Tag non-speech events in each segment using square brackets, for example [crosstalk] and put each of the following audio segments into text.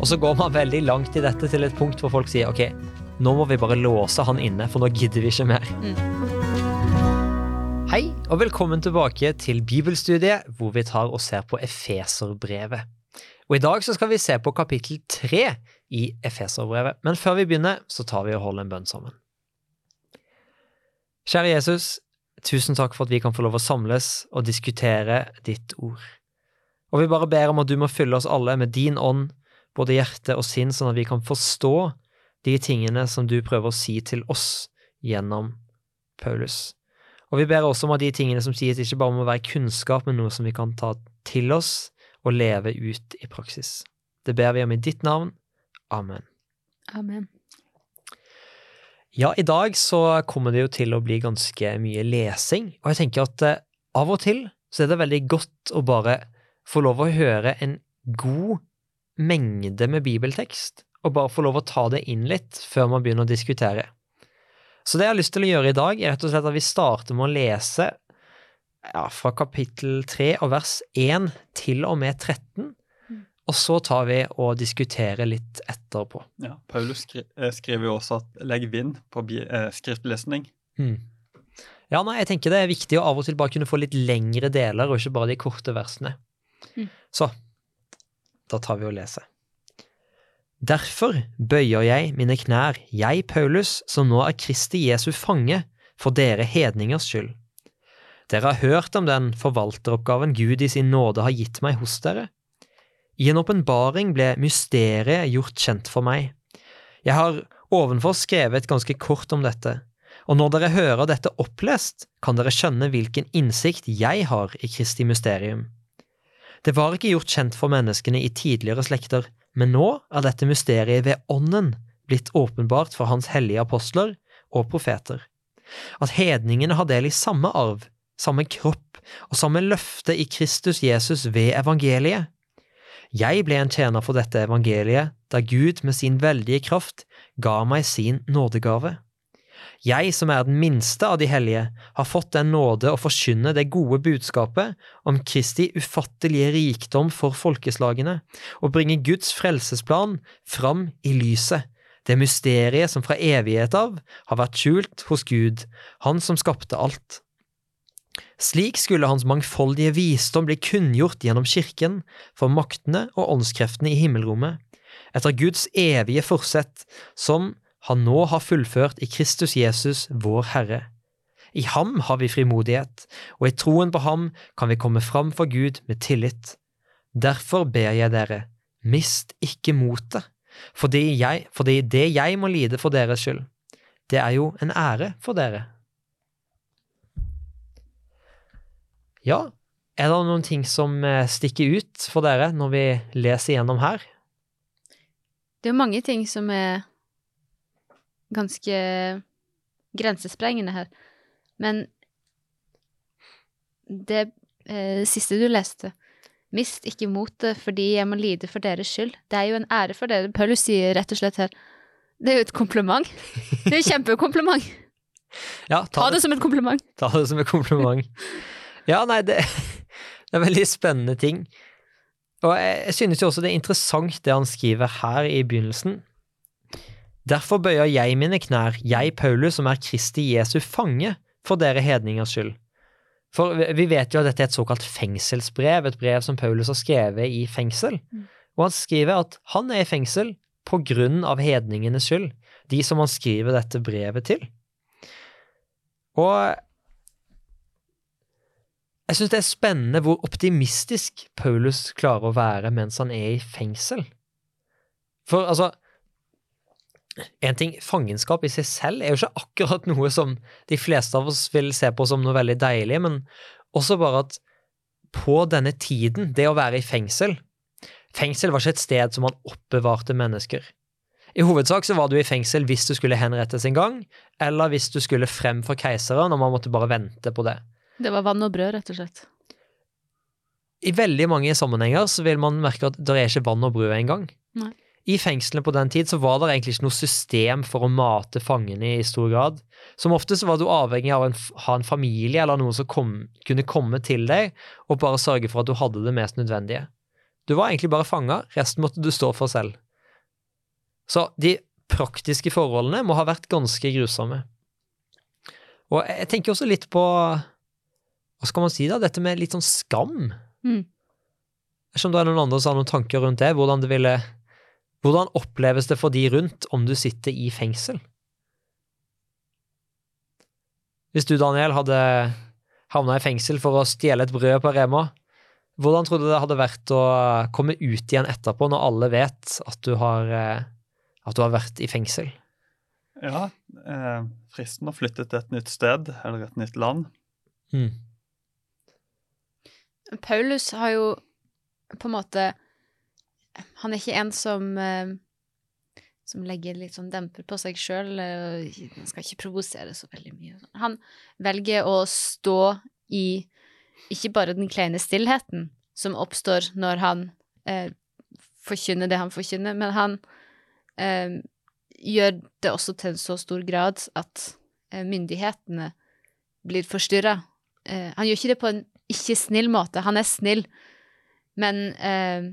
Og så går man veldig langt i dette til et punkt hvor folk sier ok, nå må vi bare låse han inne, for nå gidder vi ikke mer. Hei, og velkommen tilbake til bibelstudiet, hvor vi tar og ser på Efeserbrevet. Og I dag så skal vi se på kapittel tre i Efeserbrevet, men før vi begynner, så tar vi og holder en bønn sammen. Kjære Jesus, tusen takk for at vi kan få lov å samles og diskutere ditt ord. Og vi bare ber om at du må fylle oss alle med din ånd, både hjerte og sinn, sånn at vi kan forstå de tingene som du prøver å si til oss gjennom Paulus. Og vi ber også om at de tingene som sies, ikke bare må være kunnskap, men noe som vi kan ta til oss og leve ut i praksis. Det ber vi om i ditt navn. Amen. Amen. Ja, i dag så kommer det jo til å bli ganske mye lesing, og jeg tenker at eh, av og til så er det veldig godt å bare få lov å høre en god mengde med bibeltekst, og bare få lov å ta det inn litt før man begynner å diskutere. Så det jeg har lyst til å gjøre i dag, er rett og slett at vi starter med å lese ja, fra kapittel 3 og vers 1 til og med 13, og så tar vi og diskuterer litt etterpå. Ja, Paulus skri eh, skriver jo også at 'legg vind på eh, skriftlesning'. Mm. Ja, nei, jeg tenker det er viktig å av og til bare kunne få litt lengre deler, og ikke bare de korte versene. Mm. Så da tar vi og leser. Derfor bøyer jeg mine knær, jeg Paulus, som nå er Kristi Jesu fange, for dere hedningers skyld. Dere har hørt om den forvalteroppgaven Gud i sin nåde har gitt meg hos dere. I en åpenbaring ble mysteriet gjort kjent for meg. Jeg har ovenfor skrevet ganske kort om dette, og når dere hører dette opplest, kan dere skjønne hvilken innsikt jeg har i Kristi mysterium. Det var ikke gjort kjent for menneskene i tidligere slekter, men nå er dette mysteriet ved Ånden blitt åpenbart for Hans hellige apostler og profeter. At hedningene har del i samme arv, samme kropp og samme løfte i Kristus Jesus ved evangeliet. Jeg ble en tjener for dette evangeliet da Gud med sin veldige kraft ga meg sin nådegave. Jeg som er den minste av de hellige, har fått den nåde å forkynne det gode budskapet om Kristi ufattelige rikdom for folkeslagene, og bringe Guds frelsesplan fram i lyset, det mysteriet som fra evighet av har vært skjult hos Gud, Han som skapte alt. Slik skulle hans mangfoldige visdom bli kunngjort gjennom kirken for maktene og åndskreftene i himmelrommet, etter Guds evige forsett, som han nå har fullført i Kristus Jesus, vår Herre. I ham har vi frimodighet, og i troen på ham kan vi komme fram for Gud med tillit. Derfor ber jeg dere, mist ikke motet, fordi, fordi det jeg må lide for deres skyld, det er jo en ære for dere. Ja, er det noen ting som eh, stikker ut for dere når vi leser gjennom her? Det er mange ting som er ganske grensesprengende her. Men det eh, siste du leste, mist ikke motet fordi jeg må lide for deres skyld. Det er jo en ære for dere. Paulus sier rett og slett her Det er jo et kompliment. Det er et kjempekompliment. Ja, Ta det som et kompliment. Ta det som et kompliment. Ja, nei, det, det er veldig spennende ting. Og jeg, jeg synes jo også det er interessant det han skriver her i begynnelsen. Derfor bøyer jeg mine knær, jeg Paulus, som er Kristi Jesu fange, for dere hedningers skyld. For vi vet jo at dette er et såkalt fengselsbrev, et brev som Paulus har skrevet i fengsel. Mm. Og han skriver at han er i fengsel på grunn av hedningenes skyld, de som han skriver dette brevet til. Og jeg syns det er spennende hvor optimistisk Paulus klarer å være mens han er i fengsel. For altså En ting, fangenskap i seg selv er jo ikke akkurat noe som de fleste av oss vil se på som noe veldig deilig, men også bare at på denne tiden, det å være i fengsel Fengsel var ikke et sted som man oppbevarte mennesker. I hovedsak så var du i fengsel hvis du skulle henrettes en gang, eller hvis du skulle frem for keiseren, og man måtte bare vente på det. Det var vann og brød, rett og slett. I veldig mange sammenhenger så vil man merke at det er ikke vann og brød engang. I fengslene på den tid så var det egentlig ikke noe system for å mate fangene i stor grad. Som ofte så var du avhengig av å ha en familie eller noen som kom, kunne komme til deg og bare sørge for at du hadde det mest nødvendige. Du var egentlig bare fanga, resten måtte du stå for selv. Så de praktiske forholdene må ha vært ganske grusomme. Og jeg tenker også litt på Hva skal man si, da? Dette med litt sånn skam. Mm. Jeg skjønner om det er noen andre som har noen tanker rundt det. Hvordan det ville Hvordan oppleves det for de rundt om du sitter i fengsel? Hvis du, Daniel, hadde havna i fengsel for å stjele et brød på Rema, hvordan trodde du det hadde vært å komme ut igjen etterpå, når alle vet at du har, eh, at du har vært i fengsel? Ja, eh, fristen å flytte til et nytt sted eller et nytt land. Mm. Paulus har jo på en måte Han er ikke en som eh, som legger litt sånn demper på seg sjøl. Han skal ikke provosere så veldig mye. Han velger å stå i ikke bare den kleine stillheten som oppstår når han eh, forkynner det han forkynner, men han eh, gjør det også til en så stor grad at eh, myndighetene blir forstyrra. Eh, han gjør ikke det på en ikke snill måte. Han er snill, men eh.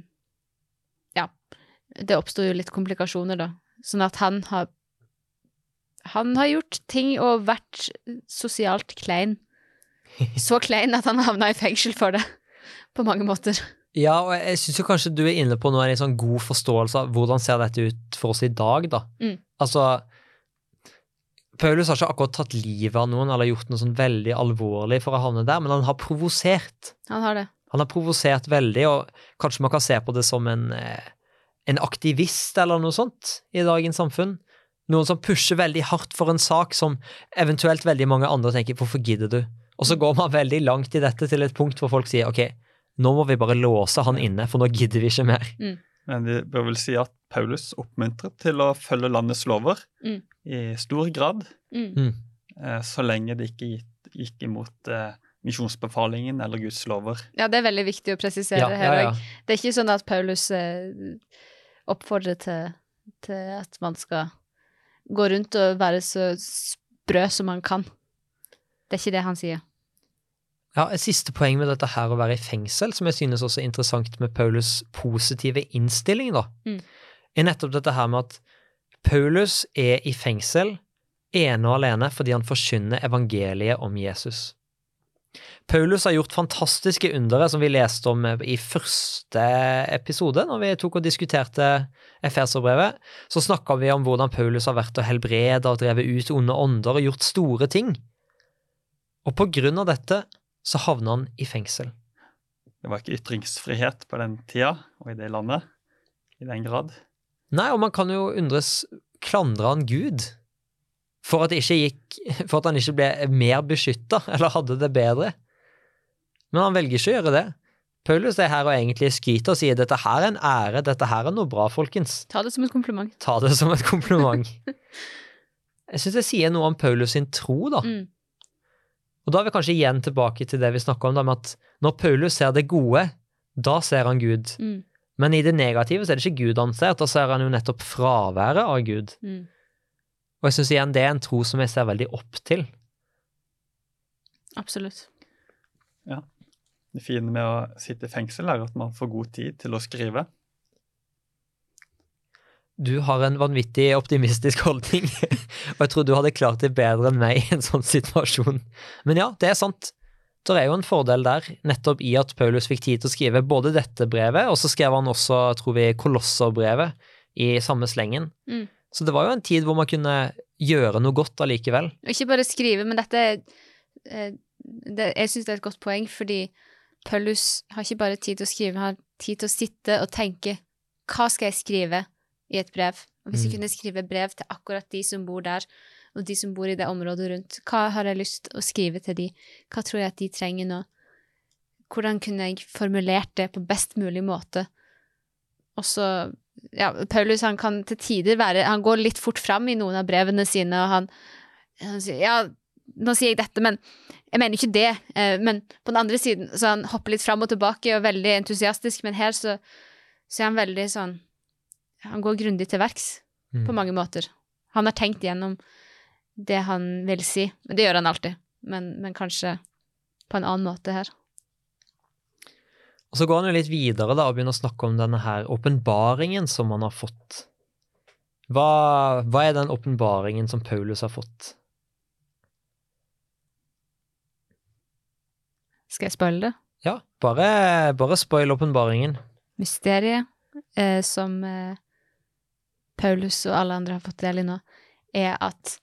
Det oppsto jo litt komplikasjoner, da. Sånn at han har Han har gjort ting og vært sosialt klein. [laughs] Så klein at han havna i fengsel for det, på mange måter. Ja, og jeg syns kanskje du er inne på noe, en sånn god forståelse av hvordan ser dette ut for oss i dag, da. Mm. Altså Paulus har ikke akkurat tatt livet av noen eller gjort noe sånn veldig alvorlig for å havne der, men han har provosert. Han har det. Han har provosert veldig, og kanskje man kan se på det som en, eh, en aktivist eller noe sånt i dagens samfunn. Noen som pusher veldig hardt for en sak som eventuelt veldig mange andre tenker 'hvorfor gidder du?' Og så går man veldig langt i dette til et punkt hvor folk sier 'ok, nå må vi bare låse han inne, for nå gidder vi ikke mer'. Men vi bør vel si at Paulus oppmuntret til å følge landets lover Mm. i stor grad, Mm. eh, så lenge det ikke gikk, imot eh, misjonsbefalingen eller Guds lover. Ja, det er veldig viktig å presisere Ja, her ja, ja. Det er ikke sånn at Paulus eh, oppfordrer til, til at man skal gå rundt og være så sprø som man kan. Det er ikke det han sier. Ja, Et siste poeng med dette her å være i fengsel, som jeg synes også er interessant med Paulus' positive innstilling, da, Mm. er nettopp dette her med at Paulus er i fengsel ene og alene fordi han forkynner evangeliet om Jesus. Paulus har gjort fantastiske undere, som vi leste om i første episode, når vi tok og diskuterte Efeserbrevet. Så snakka vi om hvordan Paulus har vært og helbreda og drevet ut onde ånder og gjort store ting. Og på grunn av dette så havna han i fengsel. Det var ikke ytringsfrihet på den tida og i det landet i den grad. Nei, og man kan jo undres Klandra han Gud for at, gikk, for at han ikke ble mer beskytta, eller hadde det bedre? Men han velger ikke å gjøre det. Paulus er her og egentlig skryter og sier dette her er en ære, dette her er noe bra, folkens. Ta det som et kompliment. Ta det som et kompliment. [laughs] Jeg syns det sier noe om Paulus sin tro, da. Mm. Og da er vi kanskje igjen tilbake til det vi snakka om, da, med at når Paulus ser det gode, da ser han Gud. Mm. Men i det negative så er det ikke Gud han ser, da ser han jo nettopp fraværet av Gud. Mm. Og jeg syns igjen det er en tro som jeg ser veldig opp til. Absolutt. Ja. Det fine med å sitte i fengsel er at man får god tid til å skrive. Du har en vanvittig optimistisk [laughs] holdning, og jeg tror du hadde klart det bedre enn meg i en sånn situasjon. Men ja, det er sant. Det er jo en fordel der, nettopp i at Paulus fikk tid til å skrive både dette brevet, og så skrev han også, tror vi, Kolosserbrevet i samme slengen. Mm. Så det var jo en tid hvor man kunne gjøre noe godt allikevel. Ikke bare skrive, men dette eh, det, Jeg syns det er et godt poeng, fordi Pøllus har ikke bare tid til å skrive, han har tid til å sitte og tenke hva skal jeg skrive i et brev? Og hvis jeg Mm. kunne skrive brev til akkurat de som bor der, og de som bor i det området rundt, hva har jeg lyst til å skrive til de? Hva tror jeg at de trenger nå? Hvordan kunne jeg formulert det på best mulig måte? Og så ja, Paulus han kan til tider være Han går litt fort fram i noen av brevene sine, og han, han sier Ja, nå sier jeg dette, men jeg mener ikke det. Eh, men på den andre siden så han hopper litt fram og tilbake og er veldig entusiastisk, men her så, så er han veldig sånn Han går grundig til verks Mm. på mange måter. Han har tenkt gjennom det han vil si. Det gjør han alltid, men, men kanskje på en annen måte her. Og så går han jo litt videre da, og begynner å snakke om denne her åpenbaringen som han har fått. Hva, hva er den åpenbaringen som Paulus har fått? Skal jeg spoile det? Ja, bare, bare spoil åpenbaringen. Mysteriet eh, som eh, Paulus og alle andre har fått del i nå, er at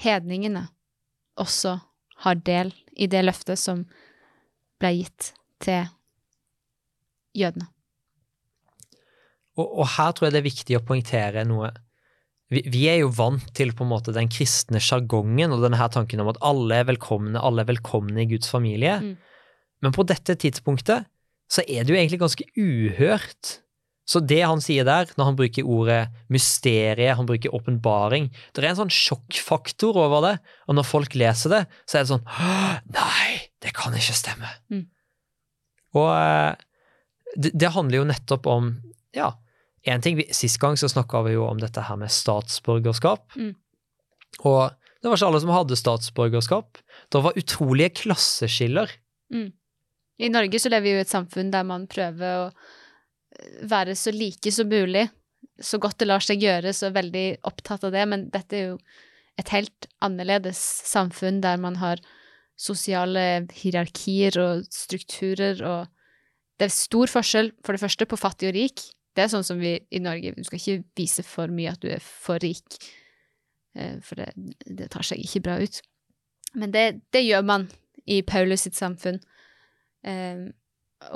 hedningene også har del i det løftet som ble gitt til jødene. Og, og her tror jeg det er viktig å poengtere noe. Vi, vi er jo vant til på en måte den kristne sjargongen og denne her tanken om at alle er velkomne, alle er velkomne i Guds familie. Mm. Men på dette tidspunktet så er det jo egentlig ganske uhørt. Så det han sier der, når han bruker ordet mysterie, han bruker åpenbaring Det er en sånn sjokkfaktor over det, og når folk leser det, så er det sånn Nei, det kan ikke stemme. Mm. Og eh, det, det handler jo nettopp om Ja, én ting Sist gang så snakka vi jo om dette her med statsborgerskap. Mm. Og det var ikke alle som hadde statsborgerskap. Det var utrolige klasseskiller. I Norge så lever vi jo i et samfunn der man prøver å eh, være så like som mulig, så godt det lar seg gjøre, så veldig opptatt av det, men dette er jo et helt annerledes samfunn der man har sosiale hierarkier og strukturer, og det er stor forskjell, for det første, på fattig og rik. Det er sånn som vi i Norge, du skal ikke vise for mye at du er for rik, eh, for det, det tar seg ikke bra ut. Men det, det gjør man i Paulus sitt samfunn. Eh,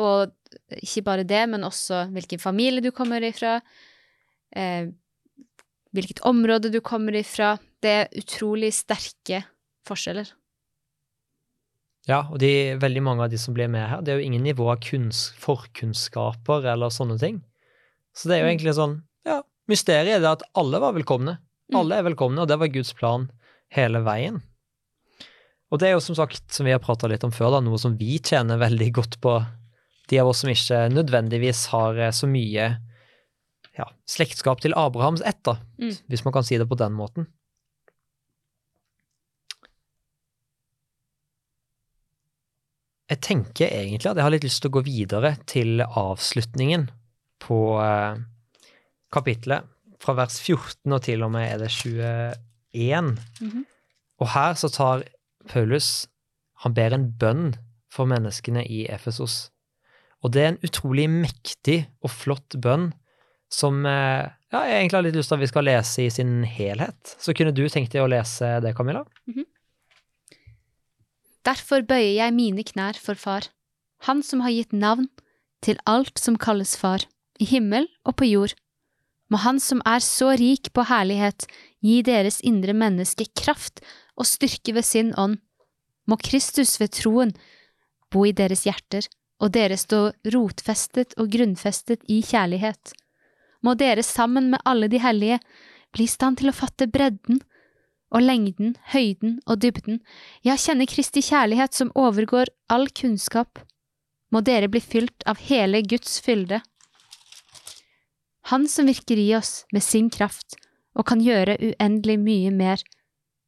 og ikke bare det, men også hvilken familie du kommer ifra, eh, hvilket område du kommer ifra. Det er utrolig sterke forskjeller. Ja, og de, veldig mange av de som blir med her, det er jo ingen nivå av kunns, forkunnskaper eller sånne ting. Så det er jo Mm. egentlig sånn, ja, mysteriet er det at alle var velkomne. Mm. Alle er velkomne, og det var Guds plan hele veien. Og det er jo som sagt, som vi har prata litt om før, da, noe som vi tjener veldig godt på, de av oss som ikke nødvendigvis har eh, så mye ja, slektskap til Abrahams ett, da, Mm. hvis man kan si det på den måten. Jeg tenker egentlig at jeg har litt lyst til å gå videre til avslutningen på eh, kapitlet, fra vers 14 og til og med er det 21. Mhm. Og her så tar Paulus Han ber en bønn for menneskene i Efesos. Og det er en utrolig mektig og flott bønn som eh, ja, jeg egentlig har litt lyst til at vi skal lese i sin helhet. Så kunne du tenkt deg å lese det, Camilla? Derfor bøyer jeg mine knær for Far, Han som har gitt navn til alt som kalles Far, i himmel og på jord. Må Han som er så rik på herlighet, gi deres indre menneske kraft og styrke ved sin ånd. Må Kristus ved troen bo i deres hjerter, og dere stå rotfestet og grunnfestet i kjærlighet. Må dere sammen med alle de hellige bli i stand til å fatte bredden og lengden, høyden og dybden, ja, kjenne Kristi kjærlighet som overgår all kunnskap. Må dere bli fylt av hele Guds fylde. Han som virker i oss med sin kraft og kan gjøre uendelig mye mer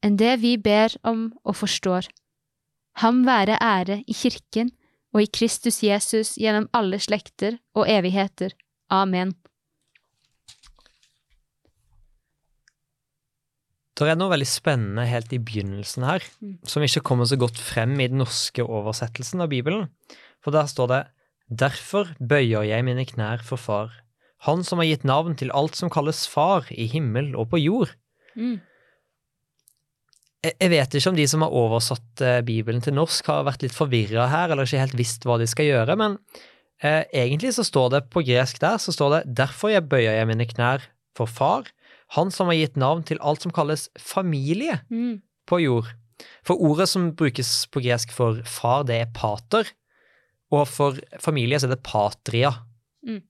enn det vi ber om og forstår. Ham være ære i kirken og i Kristus Jesus gjennom alle slekter og evigheter. Amen. Det er noe veldig spennende helt i begynnelsen her, Mm. som ikke kommer så godt frem i den norske oversettelsen av Bibelen. For der står det Derfor bøyer jeg mine knær for Far, Han som har gitt navn til alt som kalles Far i himmel og på jord. Mm. Jeg vet ikke om de som har oversatt eh, Bibelen til norsk, har vært litt forvirra her, eller ikke helt visst hva de skal gjøre, men eh, egentlig så står det på gresk der, så står det Derfor jeg bøyer jeg mine knær for Far, Han som har gitt navn til alt som kalles familie Mm. på jord. For ordet som brukes på gresk for far, det er pater, og for familie så er det patria. Mm.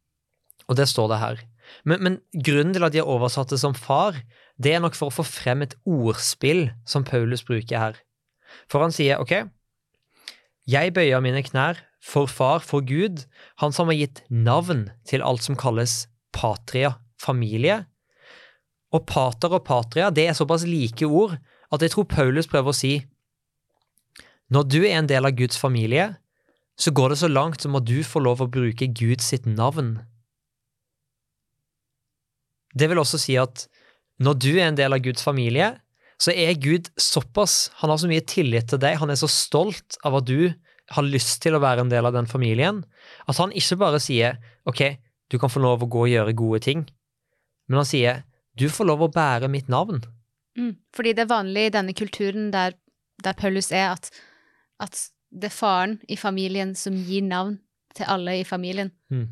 Og det står det her. Men, men grunnen til at de har oversatt det som far, det er nok for å få frem et ordspill som Paulus bruker her. For han sier ok, jeg bøyer mine knær for far, for Gud, han som har gitt navn til alt som kalles patria, familie. Og pater og patria, det er såpass like ord at jeg tror Paulus prøver å si når du er en del av Guds familie, så går det så langt som at du får lov å bruke Guds sitt navn. Det vil også si at når du er en del av Guds familie, så er Gud såpass Han har så mye tillit til deg, han er så stolt av at du har lyst til å være en del av den familien, at han ikke bare sier ok, du kan få lov å gå og gjøre gode ting, men han sier du får lov å bære mitt navn. Mm. Fordi det er vanlig i denne kulturen der, der Paulus er, at, at det er faren i familien som gir navn til alle i familien. Mm.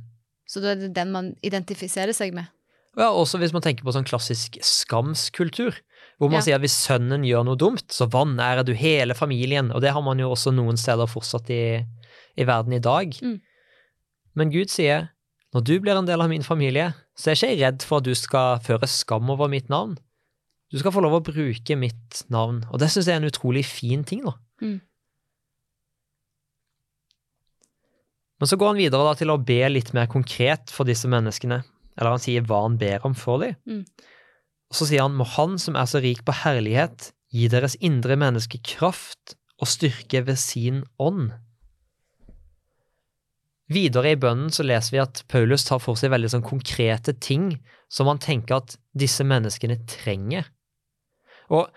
Så da er det den man identifiserer seg med. Ja, også hvis man tenker på sånn klassisk skamskultur, hvor man Ja. sier at hvis sønnen gjør noe dumt, så vanærer du hele familien, og det har man jo også noen steder fortsatt i, i verden i dag. Mm. Men Gud sier, når du blir en del av min familie, så er ikke jeg redd for at du skal føre skam over mitt navn. Du skal få lov å bruke mitt navn, og det synes jeg er en utrolig fin ting, da. Mm. Men så går han videre da til å be litt mer konkret for disse menneskene, eller han sier hva han ber om for dem. Mm. Og så sier han, må Han som er så rik på herlighet, gi deres indre menneske kraft og styrke ved sin ånd. Videre i bønnen så leser vi at Paulus tar for seg veldig sånn konkrete ting som han tenker at disse menneskene trenger. Og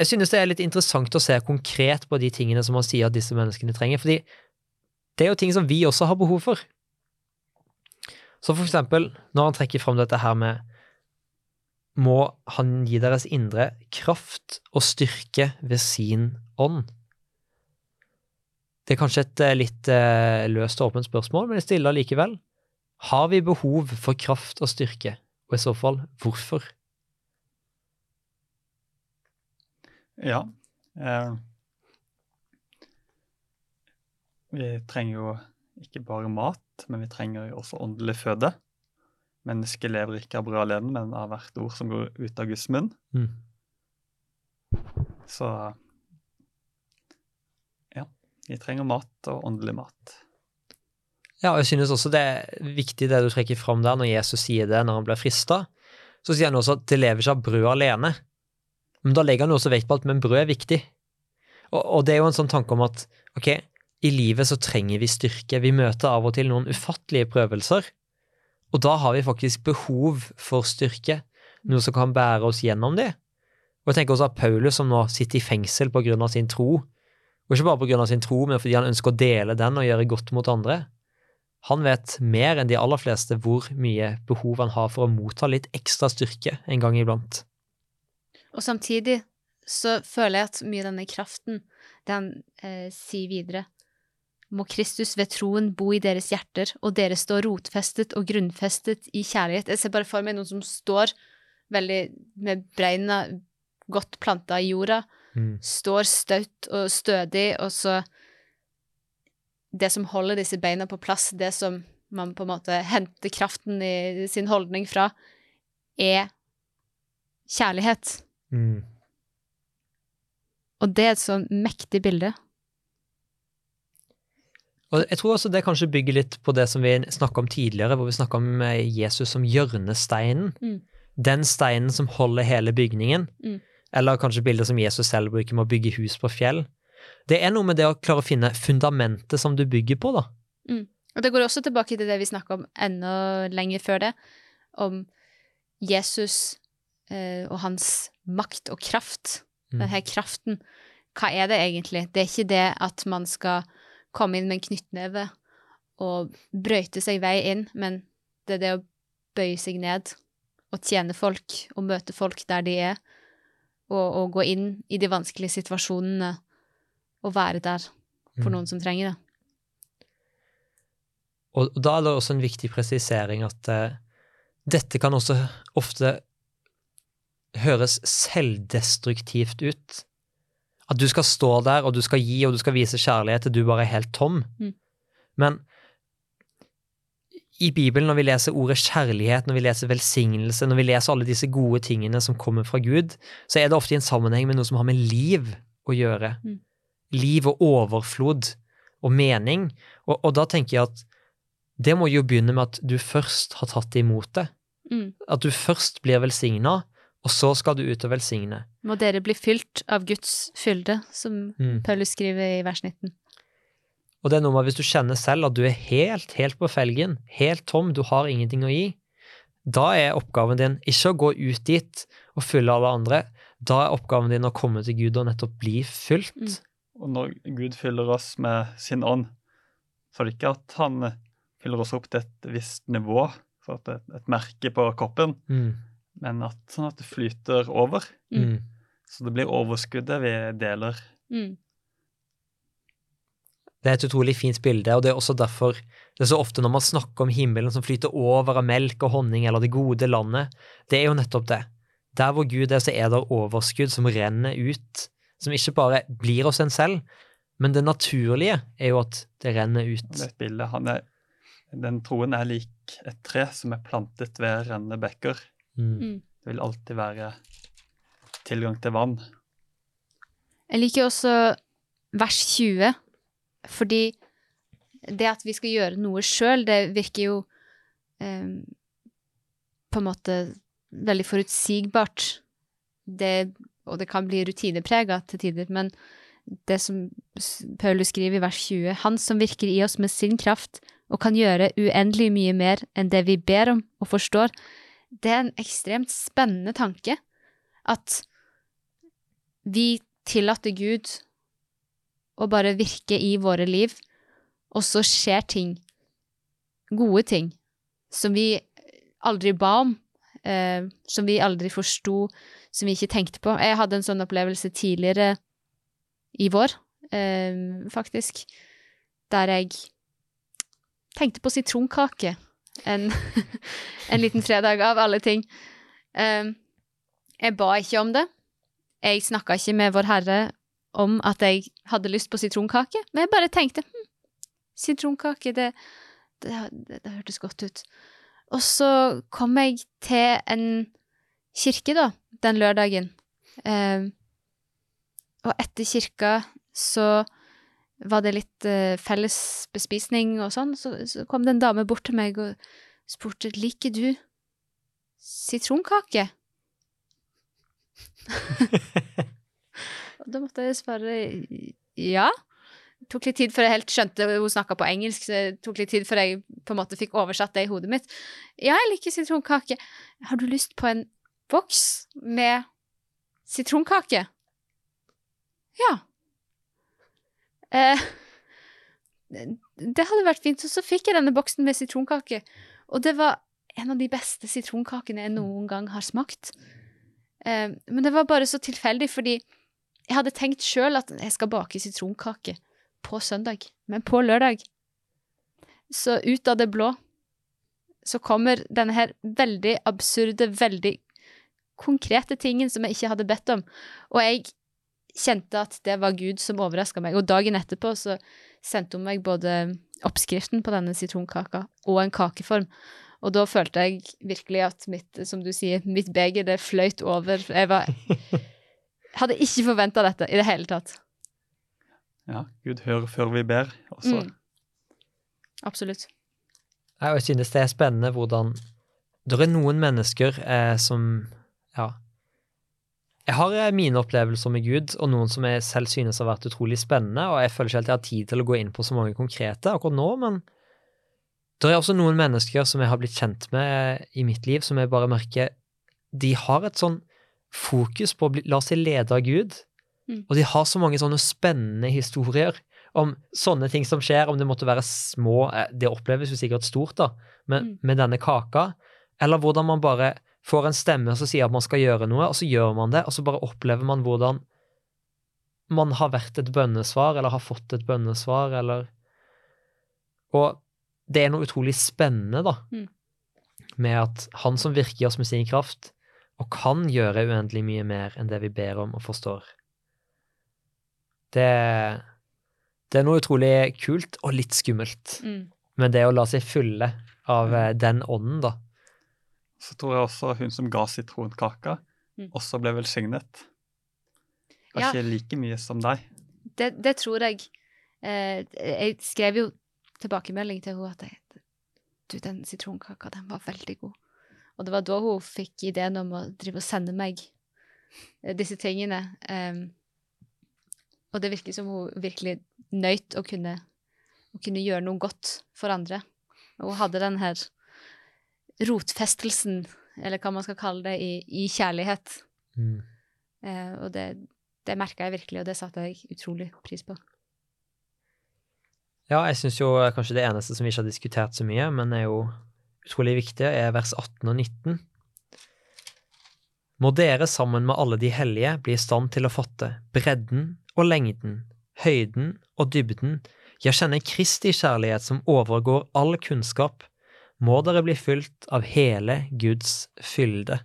jeg synes det er litt interessant å se konkret på de tingene som han sier at disse menneskene trenger, fordi det er jo ting som vi også har behov for. Så for eksempel, når han trekker fram dette her med må han gi deres indre kraft og styrke ved sin ånd. Det er kanskje et eh, litt eh, løst og åpent spørsmål, men jeg stiller likevel. Har vi behov for kraft og styrke, og i så fall hvorfor? Ja. Eh, vi trenger jo ikke bare mat, men vi trenger jo også åndelig føde. Mennesket lever ikke av brød alene, men av hvert ord som går ut av Guds munn. Mm. Så vi trenger mat og åndelig mat. Ja, og jeg synes også det er viktig det du trekker fram der når Jesus sier det når han blir frista. Så sier han også at det lever ikke av brød alene. Men da legger han også vekt på at men brød er viktig. Og, og det er jo en sånn tanke om at ok, i livet så trenger vi styrke. Vi møter av og til noen ufattelige prøvelser. Og da har vi faktisk behov for styrke, noe som kan bære oss gjennom det. Og jeg tenker også at Paulus, som nå sitter i fengsel av sin tro, og ikke bare av sin tro, men fordi han ønsker å dele den og gjøre godt mot andre, han vet mer enn de aller fleste hvor mye behov han har for å motta litt ekstra styrke en gang iblant. Og samtidig så føler jeg at mye av denne kraften, det han eh, sier videre Må Kristus ved troen bo i deres hjerter, og dere står rotfestet og grunnfestet i kjærlighet. Jeg ser bare for meg noen som står veldig med breina godt planta i jorda, Mm. står støtt og stødig, og så Det som holder disse beina på plass, det som man på en måte henter kraften i sin holdning fra, er kjærlighet. Mm. Og det er et sånn mektig bilde. Og jeg tror også det kanskje bygger litt på det som vi snakka om tidligere, hvor vi snakka om eh, Jesus som hjørnesteinen. Mm. Den steinen som holder hele bygningen. Mm. Eller kanskje bilder som Jesus selv bruker med å bygge hus på fjell. Det er noe med det å klare å finne fundamentet som du bygger på, da. Og det går også tilbake til det vi snakka om enda lenger før det, om Jesus eh, og hans makt og kraft. Mm. Denne kraften. Hva er det egentlig? Det er ikke det at man skal komme inn med en knyttneve og brøyte seg vei inn, men det er det å bøye seg ned og tjene folk og møte folk der de er, og, gå inn i de vanskelige situasjonene og være der for Mm. noen som trenger det. Og og da er det også en viktig presisering at uh, dette kan også ofte høres selvdestruktivt ut. At du skal stå der, og du skal gi, og du skal vise kjærlighet til du bare er helt tom. Mm. Men i Bibelen, når vi leser ordet kjærlighet, når vi leser velsignelse, når vi leser alle disse gode tingene som kommer fra Gud, så er det ofte i en sammenheng med noe som har med liv å gjøre. Mm. Liv og overflod og mening. Og, og da tenker jeg at det må jo begynne med at du først har tatt imot det. Mm. At du først blir velsigna, og så skal du ut og velsigne. Må dere bli fylt av Guds fylde, som Mm. Paulus skriver i vers 19. Og det er noe med hvis du kjenner selv at du er helt, helt på felgen, helt tom, du har ingenting å gi, da er oppgaven din ikke å gå ut dit og fylle alle andre. Da er oppgaven din å komme til Gud og nettopp bli fylt. Mm. Og når Gud fyller oss med sin ånd, så er det ikke at han fyller oss opp til et visst nivå, for at det er et merke på koppen, Mm. men at, sånn at det flyter over. Mm. Så det blir overskuddet vi deler. Mm. Det er et utrolig fint bilde, og det er også derfor det er så ofte når man snakker om himmelen som flyter over av melk og honning, eller det gode landet, det er jo nettopp det. Der hvor Gud er, så er det overskudd som renner ut, som ikke bare blir oss en selv, men det naturlige er jo at det renner ut. Det er et bilde. Han er, den troen er lik et tre som er plantet ved rennende bekker. Mm. Mm. Det vil alltid være tilgang til vann. Jeg liker også vers 20, fordi det at vi skal gjøre noe sjøl, det virker jo eh, på en måte veldig forutsigbart. Det, og det kan bli rutineprega til tider, men det som Paulus skriver i vers 20, han som virker i oss med sin kraft og kan gjøre uendelig mye mer enn det vi ber om og forstår, det er en ekstremt spennende tanke. At vi tillater Gud å bare virke i våre liv, og så skjer ting, gode ting, som vi aldri ba om, eh, som vi aldri forsto, som vi ikke tenkte på. Jeg hadde en sånn opplevelse tidligere i vår, eh, faktisk, der jeg tenkte på sitronkake en, [laughs] en liten fredag, av alle ting. Eh, jeg ba ikke om det. Jeg snakka ikke med Vår Herre om at jeg hadde lyst på sitronkake, men jeg bare tenkte hm, sitronkake, det, det, det, det hørtes godt ut. Og så kom jeg til en kirke, da, den lørdagen. Eh, og etter kirka så var det litt eh, felles bespisning og sånn, så, så kom det en dame bort til meg og spurte liker du sitronkake. [laughs] Og da måtte jeg svare ja. Det tok litt tid før jeg helt skjønte hun snakka på engelsk, så det tok litt tid før jeg på en måte fikk oversatt det i hodet mitt. Ja, jeg liker sitronkake. Har du lyst på en boks med sitronkake? Ja. Eh, det hadde vært fint. Og så fikk jeg denne boksen med sitronkake, og det var en av de beste sitronkakene jeg noen gang har smakt. Eh, men det var bare så tilfeldig, fordi jeg hadde tenkt sjøl at jeg skal bake sitronkake på søndag, men på lørdag. Så ut av det blå så kommer denne her veldig absurde, veldig konkrete tingen som jeg ikke hadde bedt om. Og jeg kjente at det var Gud som overraska meg. Og dagen etterpå så sendte hun meg både oppskriften på denne sitronkaka og en kakeform. Og da følte jeg virkelig at mitt, som du sier, mitt beger, det fløyt over. Jeg var Hadde ikke forventa dette i det hele tatt. Ja, Gud hører før vi ber. Også. Mm. Absolutt. Jeg synes det er spennende hvordan Det er noen mennesker eh, som Ja. Jeg har eh, mine opplevelser med Gud, og noen som jeg selv synes har vært utrolig spennende, og jeg føler ikke helt jeg har tid til å gå inn på så mange konkrete akkurat nå, men det er også noen mennesker som jeg har blitt kjent med i mitt liv, som jeg bare merker De har et sånn fokus på å bli, la seg lede av Gud, Mm. og de har så mange sånne spennende historier om sånne ting som skjer, om det måtte være små eh, Det oppleves jo sikkert stort, da, men Mm. med denne kaka, eller hvordan man bare får en stemme som sier at man skal gjøre noe, og så gjør man det, og så bare opplever man hvordan man har vært et bønnesvar, eller har fått et bønnesvar, eller Og det er noe utrolig spennende, da, Mm. med at han som virker i oss med sin kraft, og kan gjøre uendelig mye mer enn det vi ber om og forstår. Det, det er noe utrolig kult og litt skummelt. Mm. Men det å la seg fylle av mm. den ånden, da. Så tror jeg også hun som ga sitronkaka, Mm. også ble velsignet. Ja. Kanskje like mye som deg. Det, det tror jeg. Eh, jeg skrev jo tilbakemelding til henne at jeg, du, den sitronkaka, den var veldig god. Og det var da hun fikk ideen om å drive og sende meg eh, disse tingene. Um, og det virker som hun virkelig nøyt å kunne, å kunne gjøre noe godt for andre. Og hun hadde den her rotfestelsen, eller hva man skal kalle det, i, i kjærlighet. Mm. Uh, og det, det merka jeg virkelig, og det satte jeg utrolig pris på. Ja, jeg syns jo kanskje det eneste som vi ikke har diskutert så mye, men er jo utrolig viktig, er vers 18 og 19. Må dere sammen med alle de hellige bli i stand til å fatte bredden og lengden, høyden og dybden, ja, kjenne Kristi kjærlighet som overgår all kunnskap, må dere bli fylt av hele Guds fylde.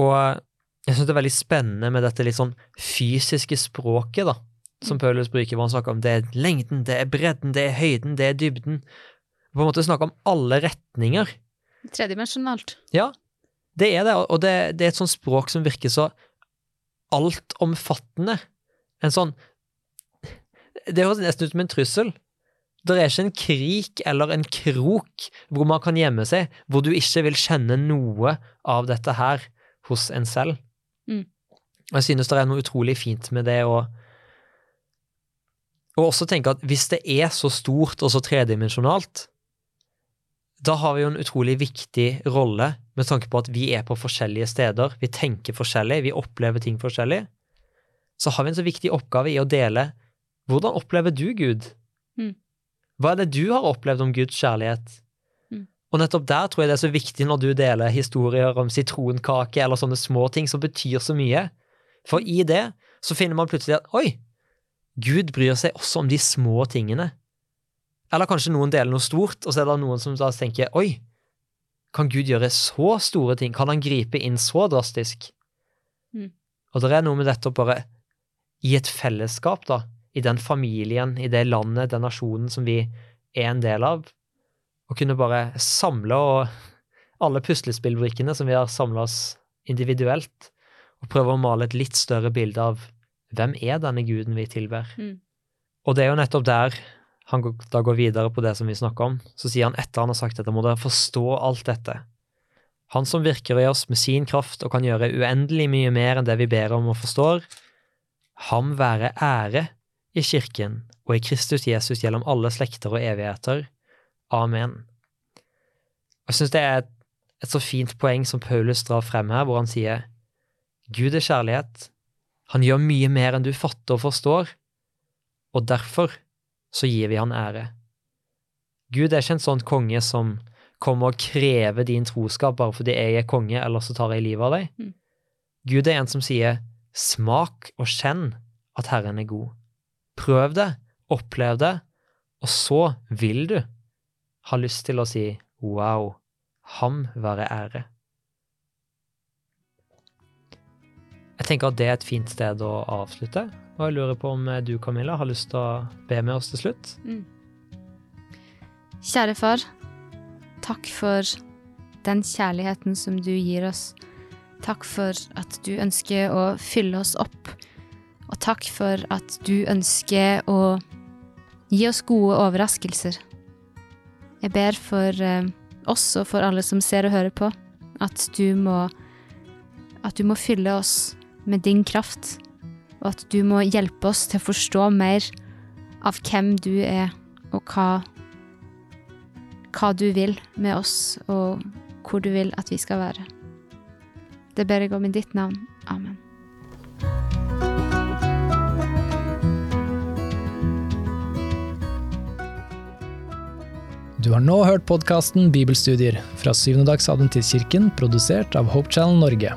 Og jeg syns det er veldig spennende med dette litt sånn fysiske språket, da, som Mm. Paulus bruker, hvor han snakker om det er lengden, det er bredden, det er høyden, det er dybden. På en måte snakke om alle retninger. Tredimensjonalt. Ja, det er det, og det, det er et sånt språk som virker så altomfattende. En sånn Det høres nesten ut som en trussel. Det er ikke en krik eller en krok hvor man kan gjemme seg, hvor du ikke vil kjenne noe av dette her hos en selv. Mm. Og jeg synes det er noe utrolig fint med det å og også tenke at hvis det er så stort og så tredimensjonalt, da har vi jo en utrolig viktig rolle med tanke på at vi er på forskjellige steder, vi tenker forskjellig, vi opplever ting forskjellig. Så har vi en så viktig oppgave i å dele hvordan opplever du Gud? Mm. Hva er det du har opplevd om Guds kjærlighet? Mm. Og nettopp der tror jeg det er så viktig når du deler historier om sitronkake eller sånne små ting som betyr så mye. For i det så finner man plutselig at oi, Gud bryr seg også om de små tingene. Eller kanskje noen deler noe stort, og så er det noen som da tenker oi, kan Gud gjøre så store ting? Kan han gripe inn så drastisk? Mm. Og det er noe med dette å bare i et fellesskap, da, i den familien, i det landet, den nasjonen som vi er en del av, å kunne bare samle alle puslespillbrikkene som vi har samla oss individuelt, og prøve å male et litt større bilde av hvem er denne guden vi tilber? Mm. Og det er jo nettopp der han da går videre på det som vi snakker om. Så sier han etter han har sagt dette, må dere forstå alt dette. Han som virker i oss med sin kraft og kan gjøre uendelig mye mer enn det vi ber om og forstår, ham være ære i kirken og i Kristus Jesus gjennom alle slekter og evigheter. Amen. Jeg syns det er et, et så fint poeng som Paulus drar frem her, hvor han sier Gud er kjærlighet. Han gjør mye mer enn du fatter og forstår, og derfor så gir vi han ære. Gud er ikke en sånn konge som kommer og krever din troskap bare fordi jeg er konge, eller så tar jeg livet av deg. Mm. Gud er en som sier smak og kjenn at Herren er god. Prøv det, opplev det, og så vil du ha lyst til å si wow, ham være ære. Jeg tenker at det er et fint sted å avslutte, og jeg lurer på om du, Camilla, har lyst til å be med oss til slutt? Mm. Kjære far, takk for den kjærligheten som du gir oss. Takk for at du ønsker å fylle oss opp. Og takk for at du ønsker å gi oss gode overraskelser. Jeg ber for eh, oss og for alle som ser og hører på, at du må At du må fylle oss med din kraft, og at du må hjelpe oss til å forstå mer av hvem du er, og hva hva du vil med oss, og hvor du vil at vi skal være. Det ber jeg om i ditt navn. Amen. Du har nå hørt podkasten Bibelstudier fra Syvendedagsadventistkirken, produsert av Hope Channel Norge.